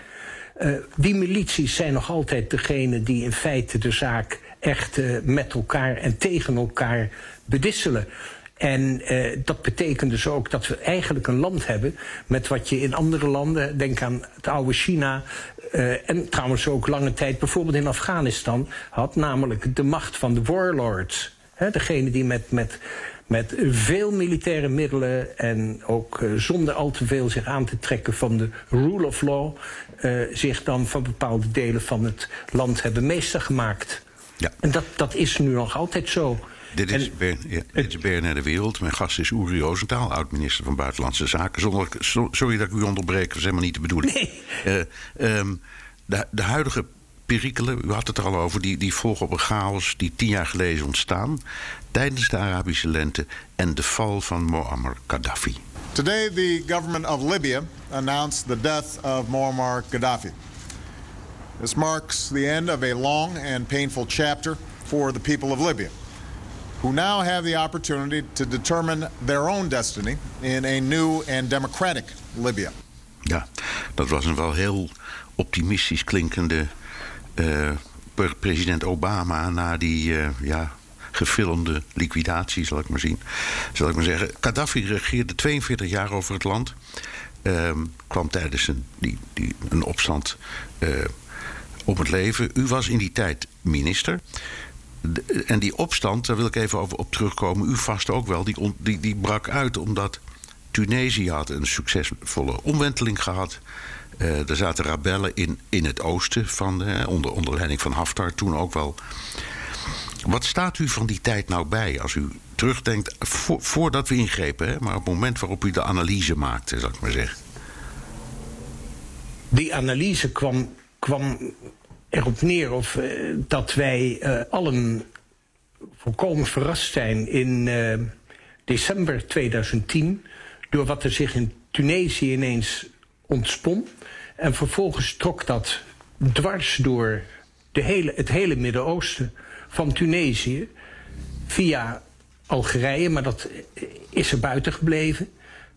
Uh, die milities zijn nog altijd degene die in feite de zaak echt uh, met elkaar en tegen elkaar bedisselen. En uh, dat betekent dus ook dat we eigenlijk een land hebben met wat je in andere landen, denk aan het oude China, en trouwens ook lange tijd bijvoorbeeld in Afghanistan had, namelijk de macht van de warlords. Degene die met, met met veel militaire middelen en ook uh, zonder al te veel zich aan te trekken van de rule of law, uh, zich dan van bepaalde delen van het land hebben meester gemaakt. Ja. En dat, dat is nu nog altijd zo. Dit is, en, Bern, ja, dit is BNR De Wereld. Mijn gast is Uri Rosenthal, oud-minister van Buitenlandse Zaken. Zonder, sorry dat ik u onderbreek, dat is helemaal niet de bedoeling. Nee. Uh, um, de, de huidige perikelen, u had het er al over, die, die volgen op een chaos die tien jaar geleden ontstaan. Tijdens de Arabische lente en de val van Muammar Gaddafi. Today the government of Libya announced the death of Muammar Gaddafi. This marks the end of a long and painful chapter for the people of Libya, who now have the opportunity to determine their own destiny in a new and democratic Libya. Ja, dat was een wel heel optimistisch klinkende president Obama na die uh, ja, gefilmde liquidatie, zal ik maar zien. Zal ik maar zeggen. Gaddafi regeerde 42 jaar over het land. Ehm, kwam tijdens een, die, die, een opstand uh, om het leven. U was in die tijd minister. En die opstand, daar wil ik even over op terugkomen. U vast ook wel, die, die, die brak uit omdat Tunesië had een succesvolle omwenteling gehad. Uh, er zaten rebellen in, in het oosten, van, uh, onder, onder leiding van Haftar toen ook wel. Wat staat u van die tijd nou bij als u terugdenkt, vo voordat we ingrepen, hè, maar op het moment waarop u de analyse maakte, zal ik maar zeggen? Die analyse kwam, kwam erop neer of, uh, dat wij allen volkomen verrast zijn in december 2010 door wat er zich in Tunesië ineens ontspon. En vervolgens trok dat dwars door de hele, het hele Midden-Oosten van Tunesië via Algerije, maar dat is er buiten gebleven.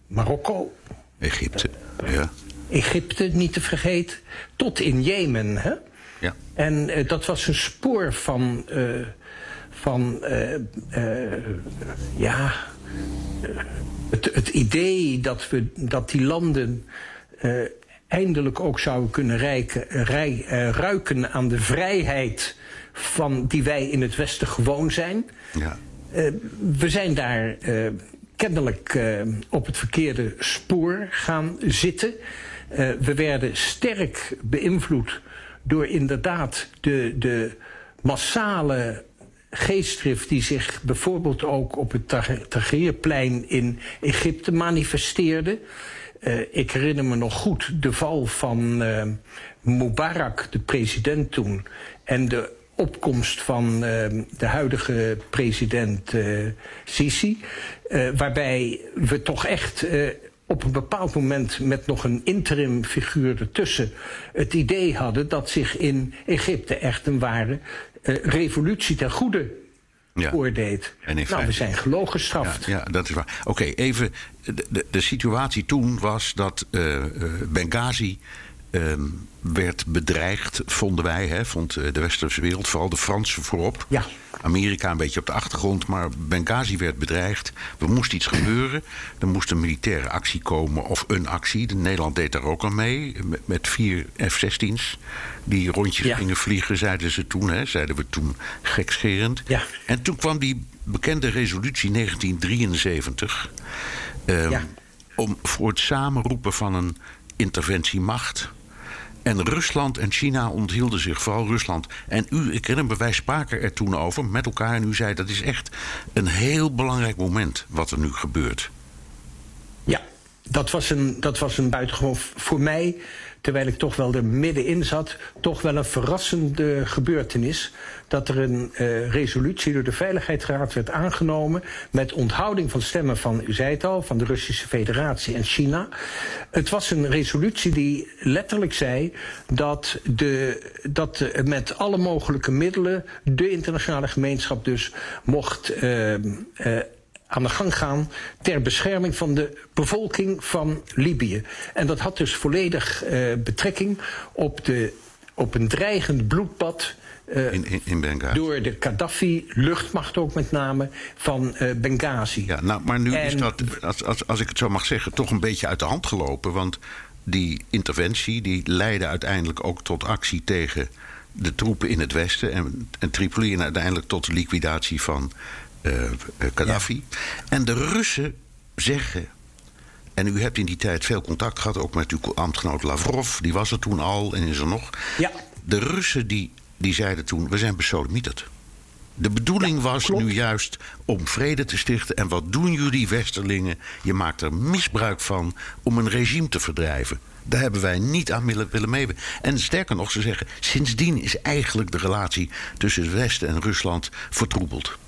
Marokko. Egypte, ja. Egypte, niet te vergeten. Tot in Jemen, hè? Ja. En uh, dat was een spoor van... Uh, van uh, ja... Het, het, idee dat, we, dat die landen eindelijk ook zouden kunnen rijken, rij, uh, ruiken aan de vrijheid van die wij in het Westen gewoon zijn. Ja. Uh, we zijn daar uh, kennelijk op het verkeerde spoor gaan zitten. we werden sterk beïnvloed door inderdaad de, de massale geestdrift die zich bijvoorbeeld ook op het Tahrirplein in Egypte manifesteerde. Uh, ik herinner me nog goed de val van uh, Mubarak, de president toen, en de opkomst van uh, de huidige president Sisi, waarbij we toch echt op een bepaald moment met nog een interim figuur ertussen het idee hadden dat zich in Egypte echt een ware revolutie ten goede ja. voordeed. nou, we zijn gelogen gestraft. Ja, ja, dat is waar. Oké, okay, even. De, de, de, situatie toen was dat uh, Benghazi um, werd bedreigd, vonden wij, hè, vond de westerse wereld, vooral de Fransen voorop. Ja. Amerika een beetje op de achtergrond, maar Benghazi werd bedreigd. Er moest iets gebeuren. Er moest een militaire actie komen of een actie. Nederland deed daar ook aan mee, met vier F-16's. Die rondjes ja. gingen vliegen, zeiden ze toen, hè, zeiden we toen gekscherend. Ja. En toen kwam die bekende resolutie 1973. Um, ja. Om voor het samenroepen van een interventiemacht en Rusland en China onthielden zich, vooral Rusland. En u, ik herinner wij spraken er toen over met elkaar. En u zei dat is echt een heel belangrijk moment wat er nu gebeurt. Ja, dat was een, dat was een buitengewoon voor mij terwijl ik toch wel er middenin zat, toch wel een verrassende gebeurtenis. Dat er een uh, resolutie door de Veiligheidsraad werd aangenomen met onthouding van stemmen van, u zei het al, van de Russische Federatie en China. Het was een resolutie die letterlijk zei dat, de, dat met alle mogelijke middelen de internationale gemeenschap dus mocht uh, uh, aan de gang gaan ter bescherming van de bevolking van Libië. En dat had dus volledig uh, betrekking op, de, op een dreigend bloedbad. Uh, in, in. Door de Gaddafi-luchtmacht ook met name van uh, Benghazi. Ja, nou, maar nu en, is dat, als, als, als ik het zo mag zeggen, toch een beetje uit de hand gelopen. Want die interventie die leidde uiteindelijk ook tot actie tegen de troepen in het westen. En, en Tripoli en uiteindelijk tot de liquidatie van Gaddafi. Ja. En de Russen zeggen. En u hebt in die tijd veel contact gehad, ook met uw ambtgenoot Lavrov, die was er toen al en is er nog. Ja. De Russen die, die zeiden toen: we zijn besodemieterd. De bedoeling ja, was klopt. nu juist om vrede te stichten. En wat doen jullie, Westerlingen? Je maakt er misbruik van om een regime te verdrijven. Daar hebben wij niet aan willen, willen meewerken. En sterker nog, ze zeggen: sindsdien is eigenlijk de relatie tussen het Westen en Rusland vertroebeld.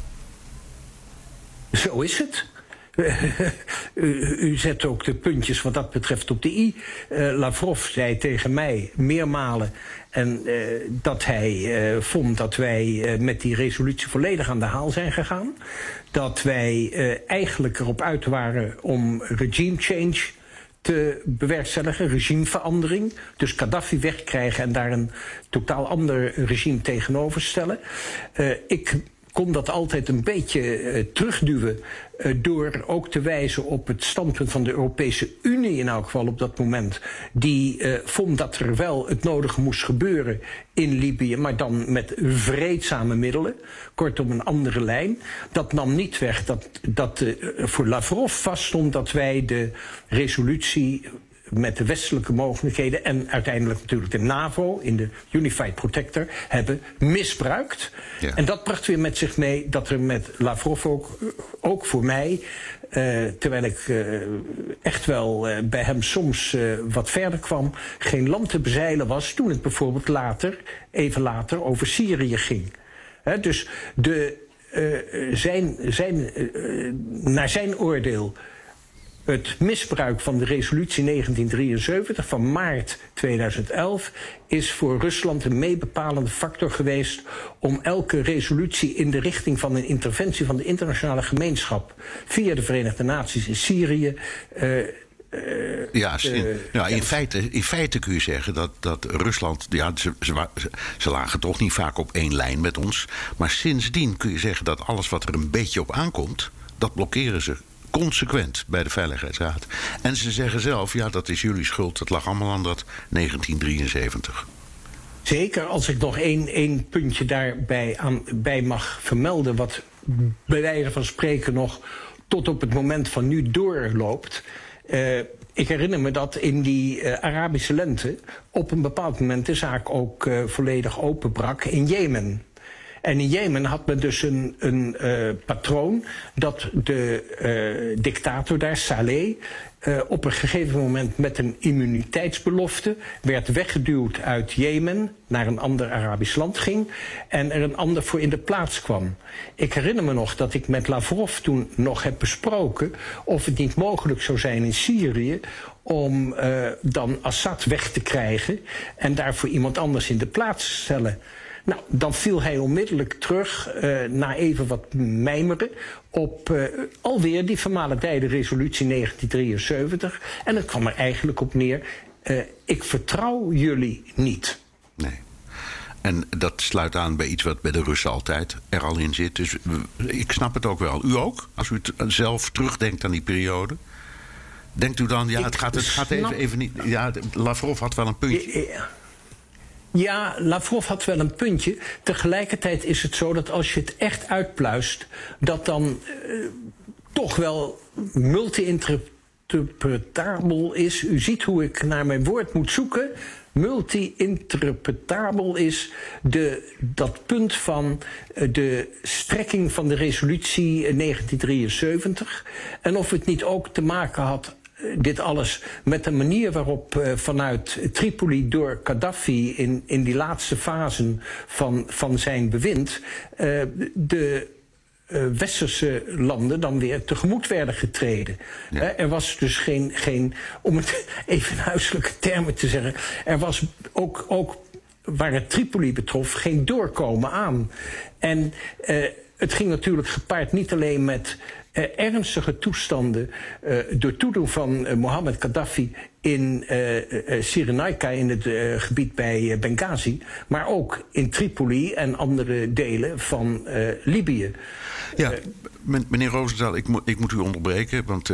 Zo is het. u, zet ook de puntjes wat dat betreft op de i. Uh, Lavrov zei tegen mij meermalen en, uh, dat hij uh, vond dat wij met die resolutie volledig aan de haal zijn gegaan. Dat wij eigenlijk erop uit waren om regime change te bewerkstelligen, regimeverandering. Dus Gaddafi wegkrijgen en daar een totaal ander regime tegenover stellen. ik kon dat altijd een beetje uh, terugduwen. Uh, door ook te wijzen op het standpunt van de Europese Unie, in elk geval op dat moment. Die uh, vond dat er wel het nodige moest gebeuren in Libië, maar dan met vreedzame middelen. Kortom, een andere lijn. Dat nam niet weg dat, dat voor Lavrov vaststond dat wij de resolutie met de westelijke mogelijkheden en uiteindelijk natuurlijk de NAVO in de Unified Protector hebben misbruikt. Ja. En dat bracht weer met zich mee dat er met Lavrov ook, ook voor mij, uh, terwijl ik uh, echt wel uh, bij hem soms wat verder kwam, geen land te bezeilen was toen het bijvoorbeeld later, even later, over Syrië ging. He, dus de, zijn, zijn, naar zijn oordeel het misbruik van de resolutie 1973 van maart 2011 is voor Rusland een meebepalende factor geweest om elke resolutie in de richting van een interventie van de internationale gemeenschap via de Verenigde Naties in Syrië. Uh, uh, ja, in, ja in, feite, in feite kun je zeggen dat, dat Rusland. Ja, ze, ze, ze, lagen toch niet vaak op één lijn met ons. Maar sindsdien kun je zeggen dat alles wat er een beetje op aankomt. dat blokkeren ze consequent bij de Veiligheidsraad. En ze zeggen zelf, ja, dat is jullie schuld. Dat lag allemaal aan dat 1973. Zeker, als ik nog één, één puntje daarbij aan, bij mag vermelden... wat bij wijze van spreken nog tot op het moment van nu doorloopt... Uh, ik herinner me dat in die uh, Arabische lente op een bepaald moment de zaak ook uh, volledig openbrak in Jemen. En in Jemen had men dus een, een uh, patroon dat de uh, dictator daar, Saleh, uh, op een gegeven moment met een immuniteitsbelofte werd weggeduwd uit Jemen naar een ander Arabisch land ging en er een ander voor in de plaats kwam. Ik herinner me nog dat ik met Lavrov toen nog heb besproken of het niet mogelijk zou zijn in Syrië om dan Assad weg te krijgen en daarvoor iemand anders in de plaats te stellen. Nou, dan viel hij onmiddellijk terug, uh, na even wat mijmeren, op uh, alweer die vermalendijde resolutie 1973. En het kwam er eigenlijk op neer, uh, ik vertrouw jullie niet. Nee. En dat sluit aan bij iets wat bij de Russen altijd er al in zit. Dus ik snap het ook wel. U ook? Als u het zelf terugdenkt aan die periode? Denkt u dan, ja, het gaat, het gaat even, even niet. Ja, Lavrov had wel een puntje. Ja. Ja, Lavrov had wel een puntje. Tegelijkertijd is het zo dat als je het echt uitpluist, dat dan uh, toch wel multi-interpretabel is. U ziet hoe ik naar mijn woord moet zoeken. Multi-interpretabel is de, dat punt van uh, de strekking van de resolutie 1973. En of het niet ook te maken had dit alles met de manier waarop uh, vanuit Tripoli door Gaddafi in, in die laatste fasen van, van zijn bewind uh, de uh, westerse landen dan weer tegemoet werden getreden. Ja. er was dus geen, geen, om het even in huiselijke termen te zeggen, er was ook, ook waar het Tripoli betrof geen doorkomen aan. En het ging natuurlijk gepaard niet alleen met uh, ernstige toestanden uh, door toedoen van uh, Mohammed Gaddafi in Cyrenaica, in het gebied bij Benghazi, maar ook in Tripoli en andere delen van Libië. Ja, meneer Roosendaal, ik, mo ik moet u onderbreken, want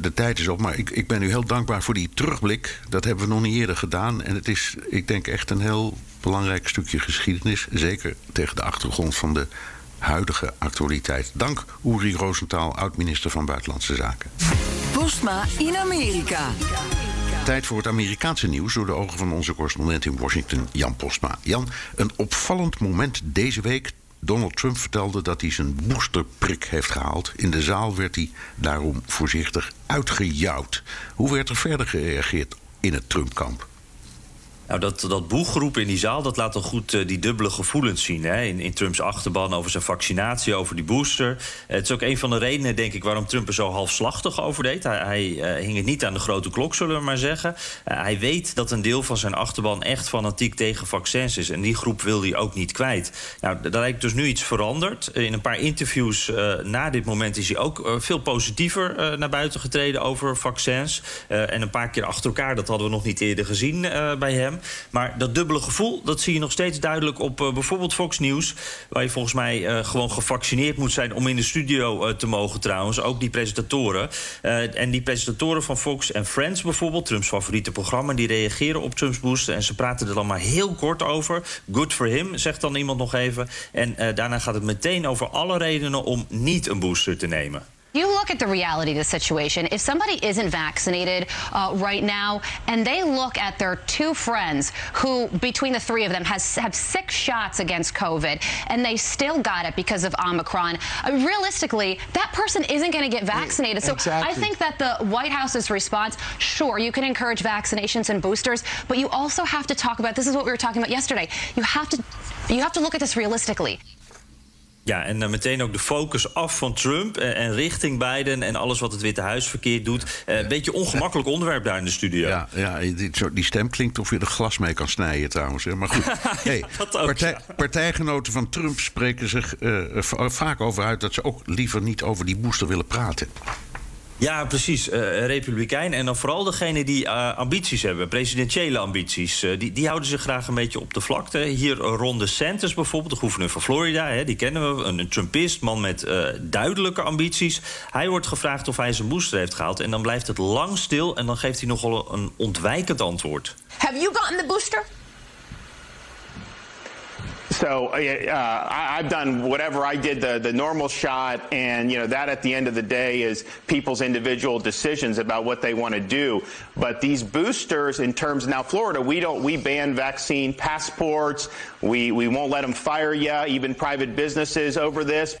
de tijd is op. Maar ik, ik ben u heel dankbaar voor die terugblik. Dat hebben we nog niet eerder gedaan. En het is, ik denk, echt een heel belangrijk stukje geschiedenis. Zeker tegen de achtergrond van de huidige actualiteit. Dank Uri Rosenthal, oud-minister van Buitenlandse Zaken. Postma in Amerika. Tijd voor het Amerikaanse nieuws door de ogen van onze correspondent in Washington, Jan Postma. Jan, een opvallend moment deze week. Donald Trump vertelde dat hij zijn boosterprik heeft gehaald. In de zaal werd hij daarom voorzichtig uitgejouwd. Hoe werd er verder gereageerd in het Trump-kamp? Nou, dat, dat boegroep in die zaal, dat laat toch goed uh, die dubbele gevoelens zien. Hè? In, in, Trumps achterban over zijn vaccinatie, over die booster. Uh, het is ook een van de redenen, denk ik, waarom Trump er zo halfslachtig over deed. Hij, hij uh, hing het niet aan de grote klok, zullen we maar zeggen. hij weet dat een deel van zijn achterban echt fanatiek tegen vaccins is. En die groep wil hij ook niet kwijt. Nou, lijkt dus nu iets veranderd. In een paar interviews na dit moment is hij ook veel positiever naar buiten getreden over vaccins. en een paar keer achter elkaar, dat hadden we nog niet eerder gezien bij hem. Maar dat dubbele gevoel, dat zie je nog steeds duidelijk op uh, bijvoorbeeld Fox News. Waar je volgens mij uh, gewoon gevaccineerd moet zijn om in de studio uh, te mogen trouwens. Ook die presentatoren. en die presentatoren van Fox en Friends bijvoorbeeld, Trumps favoriete programma, die reageren op Trumps booster. En ze praten er dan maar heel kort over. Good for him, zegt dan iemand nog even. En daarna gaat het meteen over alle redenen om niet een booster te nemen. You look at the reality of the situation. If somebody isn't vaccinated uh, right now, and they look at their two friends who, between the three of them, has have six shots against COVID, and they still got it because of Omicron. Uh, realistically, that person isn't going to get vaccinated. So exactly. I think that the White House's response, sure, you can encourage vaccinations and boosters, but you also have to talk about. This is what we were talking about yesterday. You have to, you have to look at this realistically. Ja, en dan meteen ook de focus af van Trump en, en richting Biden en alles wat het Witte Huis verkeerd doet. Uh, een beetje ongemakkelijk onderwerp daar in de studio. Ja, ja die, die stem klinkt of je er glas mee kan snijden trouwens. Maar goed, hey, partij, partijgenoten van Trump spreken zich vaak over uit dat ze ook liever niet over die booster willen praten. Ja, precies. Uh, Republikein. En dan vooral degene die uh, ambities hebben, presidentiële ambities. Uh, die, die houden zich graag een beetje op de vlakte. Hier Ron DeSantis bijvoorbeeld, de gouverneur van Florida. Hè, die kennen we, een, een Trumpist, man met duidelijke ambities. Hij wordt gevraagd of hij zijn booster heeft gehaald. En dan blijft het lang stil en dan geeft hij nogal een ontwijkend antwoord. Have you gotten the booster? So uh, I, have done whatever I did, the, the normal shot, and you know that at the end of the day is people's individual decisions about what they want to do. But these boosters, in terms now, Florida, we don't we ban vaccine passports. We we won't let them fire you, even private businesses over this.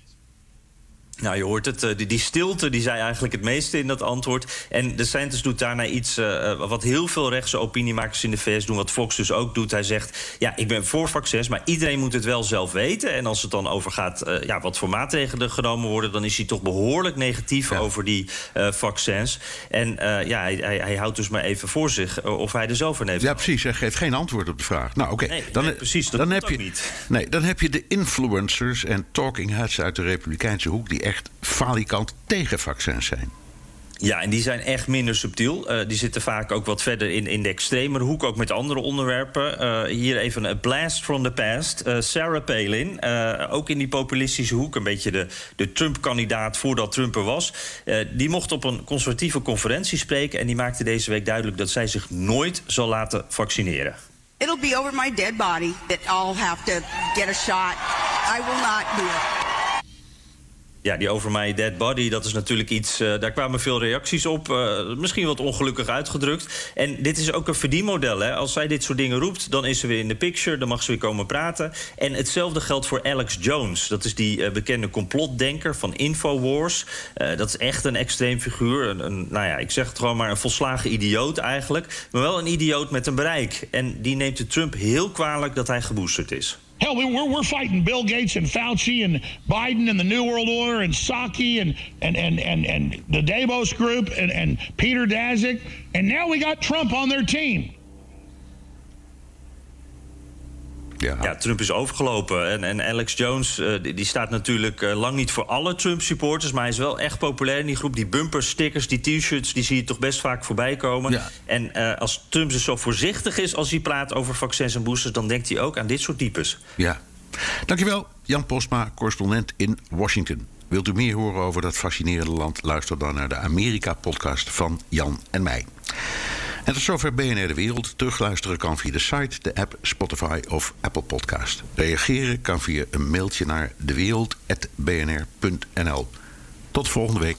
Nou, je hoort het. Eh, die, die, stilte die zei eigenlijk het meeste in dat antwoord. En de Santos doet daarna iets uh, wat heel veel rechtse opiniemakers in de VS doen. Wat Fox dus ook doet. Hij zegt, ja, ik ben voor vaccins, maar iedereen moet het wel zelf weten. En als het dan over gaat uh, ja, wat voor maatregelen genomen worden... dan is hij toch behoorlijk negatief ja. over die uh, vaccins. En ja, hij, hij, hij, houdt dus maar even voor zich of hij er zelf van heeft. Ja, precies. Hij geeft geen antwoord op de vraag. Nou, oké. Okay. Nee, dan, nee, precies, dat dan heb je, niet. Nee, dan heb je de influencers en talking heads uit de Republikeinse hoek... die echt falikant tegen vaccins zijn. Ja, en die zijn echt minder subtiel. Uh, die zitten vaak ook wat verder in, in de extremere hoek, ook met andere onderwerpen. Uh, hier even een blast from the past. Uh, Sarah Palin, ook in die populistische hoek, een beetje de, de Trump-kandidaat voordat Trump er was. die mocht op een conservatieve conferentie spreken en die maakte deze week duidelijk dat zij zich nooit zal laten vaccineren. It'll be over my dead body that I'll have to get a shot. I will not do it. Ja, die Over My Dead Body, dat is natuurlijk iets... Uh, daar kwamen veel reacties op. Uh, misschien wat ongelukkig uitgedrukt. En dit is ook een verdienmodel. Hè? Als zij dit soort dingen roept, dan is ze weer in de picture. Dan mag ze weer komen praten. En hetzelfde geldt voor Alex Jones. Dat is die uh, bekende complotdenker van Infowars. dat is echt een extreem figuur. Een, een, nou ja, ik zeg het gewoon maar een volslagen idioot eigenlijk. Maar wel een idioot met een bereik. En die neemt de Trump heel kwalijk dat hij geboosterd is. Hell, we're, we're fighting Bill Gates and Fauci and Biden and the New World Order and Saki and, and, and, and, and the Davos Group and, and Peter Daszak. And now we got Trump on their team. Ja. ja. Trump is overgelopen. En, en Alex Jones uh, die, die, staat natuurlijk uh, lang niet voor alle Trump-supporters... maar hij is wel echt populair in die groep. Die bumpers, stickers, die t-shirts, die zie je toch best vaak voorbij komen. Ja. En uh, als Trump dus zo voorzichtig is als hij praat over vaccins en boosters... dan denkt hij ook aan dit soort types. Ja. Dankjewel, Jan Postma, correspondent in Washington. Wilt u meer horen over dat fascinerende land? Luister dan naar de Amerika-podcast van Jan en mij. En tot zover BNR De Wereld. Terugluisteren kan via de site, de app, Spotify of Apple Podcast. Reageren kan via een mailtje naar dewereld.bnr.nl. Tot volgende week.